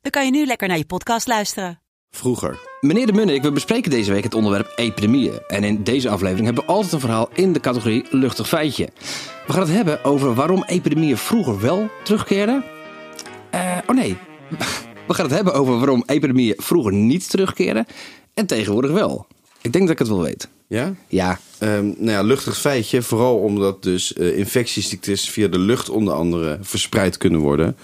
dan kan je nu lekker naar je podcast luisteren. Vroeger. Meneer de Munnik, we bespreken deze week het onderwerp epidemieën. En in deze aflevering hebben we altijd een verhaal in de categorie luchtig feitje. We gaan het hebben over waarom epidemieën vroeger wel terugkeerden. Eh, oh nee, we gaan het hebben over waarom epidemieën vroeger niet terugkeren en tegenwoordig wel. Ik denk dat ik het wel weet. Ja? Ja, Ehm, nou ja, luchtig feitje. Vooral omdat dus eh, infectieziektes via de lucht onder andere verspreid kunnen worden.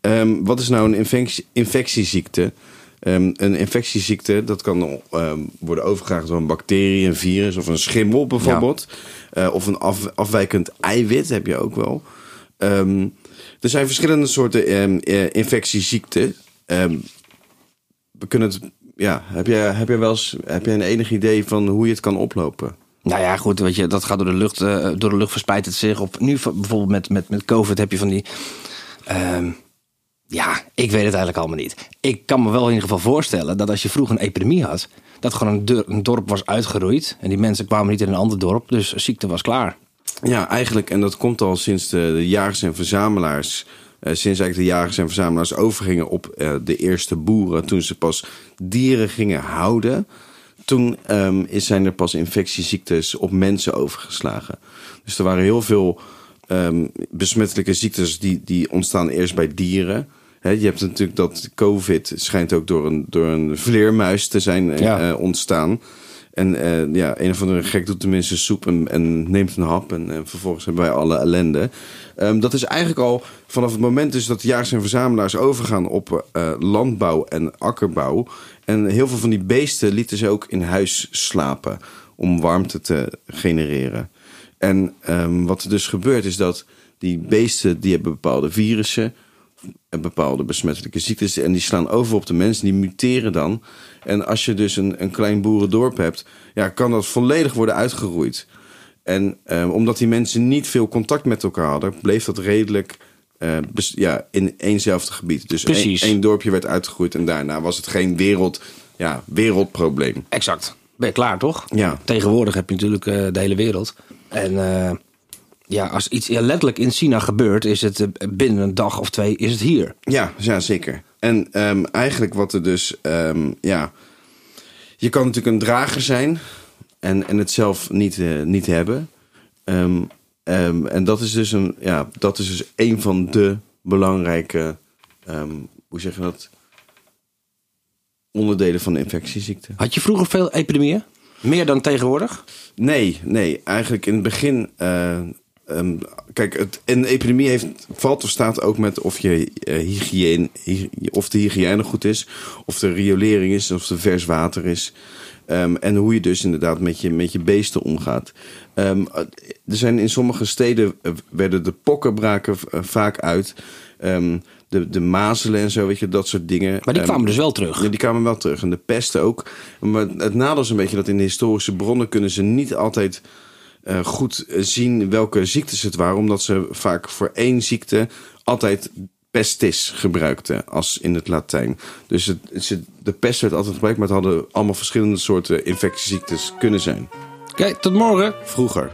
Ehm, wat is nou een infectie- infectieziekte? Ehm, een infectieziekte, dat kan ehm, worden overgedragen door een bacterie, een virus of een schimmel bijvoorbeeld. Eh, of een af- afwijkend eiwit heb je ook wel. Er zijn verschillende soorten eh, infectieziekten. We kunnen het, ja, heb jij, heb jij wel eens, heb jij een enig idee van hoe je het kan oplopen? nou ja, goed, weet je, dat gaat door de lucht, eh, door de lucht verspreidt het zich. Op, nu bijvoorbeeld met, met, met COVID heb je van die... ja, ik weet het eigenlijk allemaal niet. Ik kan me wel in ieder geval voorstellen dat als je vroeger een epidemie had... dat gewoon een, dorp was uitgeroeid. En die mensen kwamen niet in een ander dorp, dus ziekte was klaar. Ja, eigenlijk, en dat komt al sinds de, de jagers en verzamelaars. eh, sinds eigenlijk de jagers en verzamelaars overgingen op eh, de eerste boeren. Toen ze pas dieren gingen houden. Toen ehm, zijn er pas infectieziektes op mensen overgeslagen. Dus er waren heel veel ehm, besmettelijke ziektes die, die ontstaan eerst bij dieren. Je hebt natuurlijk dat COVID schijnt ook door een, door een vleermuis te zijn eh, Ja. eh, ontstaan. En eh, ja, een of andere gek doet tenminste soep en, en neemt een hap. En, vervolgens hebben wij alle ellende. Ehm, dat is eigenlijk al vanaf het moment dus dat jagers en verzamelaars overgaan op landbouw en akkerbouw. En heel veel van die beesten lieten ze ook in huis slapen om warmte te genereren. En ehm, wat er dus gebeurt is dat die beesten die hebben bepaalde virussen en bepaalde besmettelijke ziektes. En die slaan over op de mensen, die muteren dan. En als je dus een, een klein boerendorp hebt, ja, kan dat volledig worden uitgeroeid. En ehm, omdat die mensen niet veel contact met elkaar hadden, bleef dat redelijk eh, ja, in éénzelfde gebied. Dus Precies. één, één dorpje werd uitgegroeid en daarna was het geen wereld, ja, wereldprobleem. Exact. Ben je klaar, toch? Ja. Tegenwoordig heb je natuurlijk eh, de hele wereld. En eh, ja, als iets letterlijk in China gebeurt, is het eh, binnen een dag of twee is het hier. Ja, ja zeker. En ehm, eigenlijk wat er dus, ehm, ja, je kan natuurlijk een drager zijn en, en het zelf niet, eh, niet hebben. Ehm, en dat is dus een, ja, dat is dus een van de belangrijke, hoe zeg je dat, onderdelen van de infectieziekte. Had je vroeger veel epidemieën? Meer dan tegenwoordig? Nee, nee. Eigenlijk in het begin. eh, ehm, kijk, het, een epidemie heeft, valt of staat ook met of, je, eh, hygiëne, hy- of de hygiëne goed is, of de riolering is, of er vers water is. Ehm, en hoe je dus inderdaad met je, met je beesten omgaat. Ehm, er zijn in sommige steden eh, werden de pokken braken eh, vaak uit. De, de mazelen en zo, weet je, dat soort dingen. Maar die kwamen dus wel terug. ja, die kwamen wel terug. En de pesten ook. Maar het nadeel is een beetje dat in de historische bronnen kunnen ze niet altijd eh, goed zien welke ziektes het waren. Omdat ze vaak voor één ziekte altijd pestis gebruikten als in het Latijn. Dus het, de pest werd altijd gebruikt, maar het hadden allemaal verschillende soorten infectieziektes kunnen zijn. Kijk, tot morgen. Vroeger.